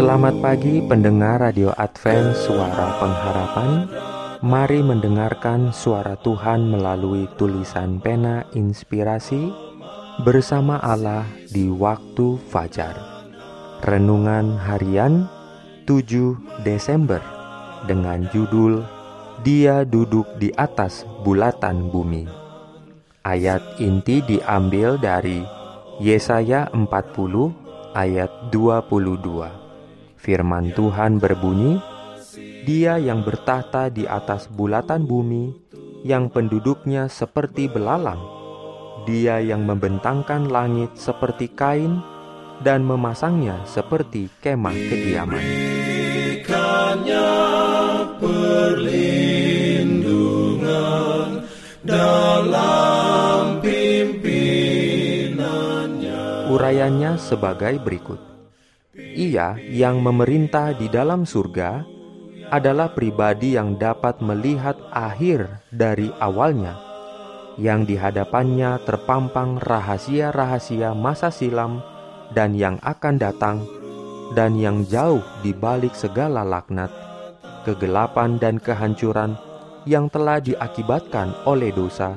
Selamat pagi pendengar Radio Advent Suara Pengharapan. Mari mendengarkan suara Tuhan melalui tulisan pena inspirasi Bersama Allah di waktu fajar. Renungan harian 7 Desember Dengan judul Dia duduk di atas bulatan bumi. Ayat inti diambil dari Yesaya 40 ayat 22 Firman Tuhan berbunyi, "Dia yang bertahta di atas bulatan bumi, yang penduduknya seperti belalang, Dia yang membentangkan langit seperti kain dan memasangnya seperti kemah kediaman." perlindungan dalam Urayanya sebagai berikut. Ia yang memerintah di dalam surga adalah pribadi yang dapat melihat akhir dari awalnya, yang di hadapannya terpampang rahasia-rahasia masa silam dan yang akan datang, dan yang jauh di balik segala laknat, kegelapan dan kehancuran yang telah diakibatkan oleh dosa,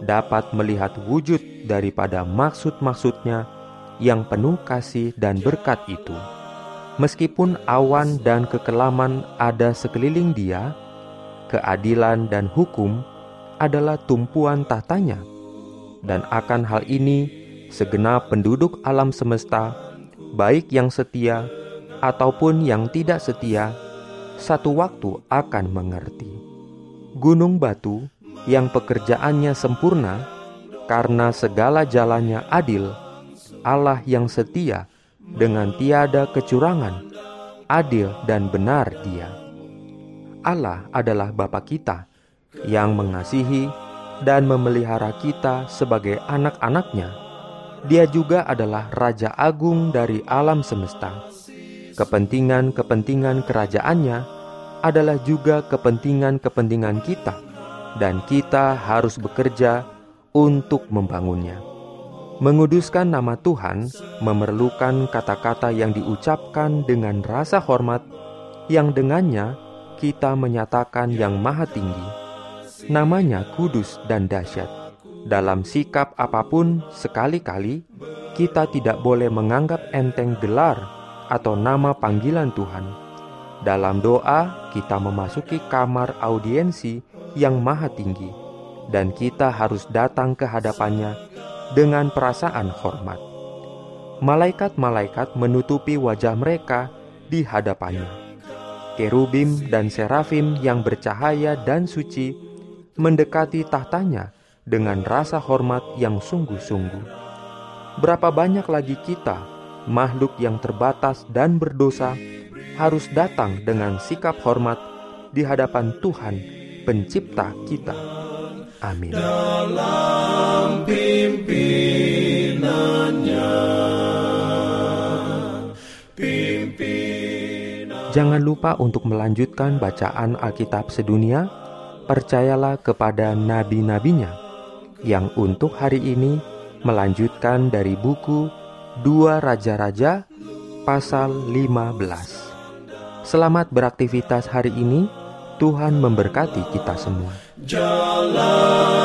dapat melihat wujud daripada maksud-maksudnya yang penuh kasih dan berkat itu. Meskipun awan dan kekelaman ada sekeliling dia, keadilan dan hukum adalah tumpuan tahtanya. Dan akan hal ini, segenap penduduk alam semesta, baik yang setia ataupun yang tidak setia, satu waktu akan mengerti. Gunung batu yang pekerjaannya sempurna karena segala jalannya adil Allah yang setia dengan tiada kecurangan, adil dan benar Dia. Allah adalah Bapa kita yang mengasihi dan memelihara kita sebagai anak-anaknya. Dia juga adalah Raja Agung dari alam semesta. Kepentingan-kepentingan kerajaannya adalah juga kepentingan-kepentingan kita, dan kita harus bekerja untuk membangunnya. Menguduskan nama Tuhan memerlukan kata-kata yang diucapkan dengan rasa hormat, yang dengannya kita menyatakan yang maha tinggi. Namanya kudus dan dahsyat. Dalam sikap apa pun, sekali-kali kita tidak boleh menganggap enteng gelar atau nama panggilan Tuhan. Dalam doa, kita memasuki kamar audiensi yang maha tinggi, dan kita harus datang ke hadapannya dengan perasaan hormat. Malaikat-malaikat menutupi wajah mereka di hadapannya. Kerubim dan serafim yang bercahaya dan suci mendekati tahtanya dengan rasa hormat yang sungguh-sungguh. Berapa banyak lagi kita, makhluk yang terbatas dan berdosa, harus datang dengan sikap hormat di hadapan Tuhan, Pencipta kita. Amin. Dalam pimpinannya, pimpinan. Jangan lupa untuk melanjutkan bacaan Alkitab sedunia. Percayalah kepada nabi-nabinya yang untuk hari ini melanjutkan dari buku Dua Raja-Raja pasal 15. Selamat beraktivitas hari ini. Tuhan memberkati kita semua. Jalan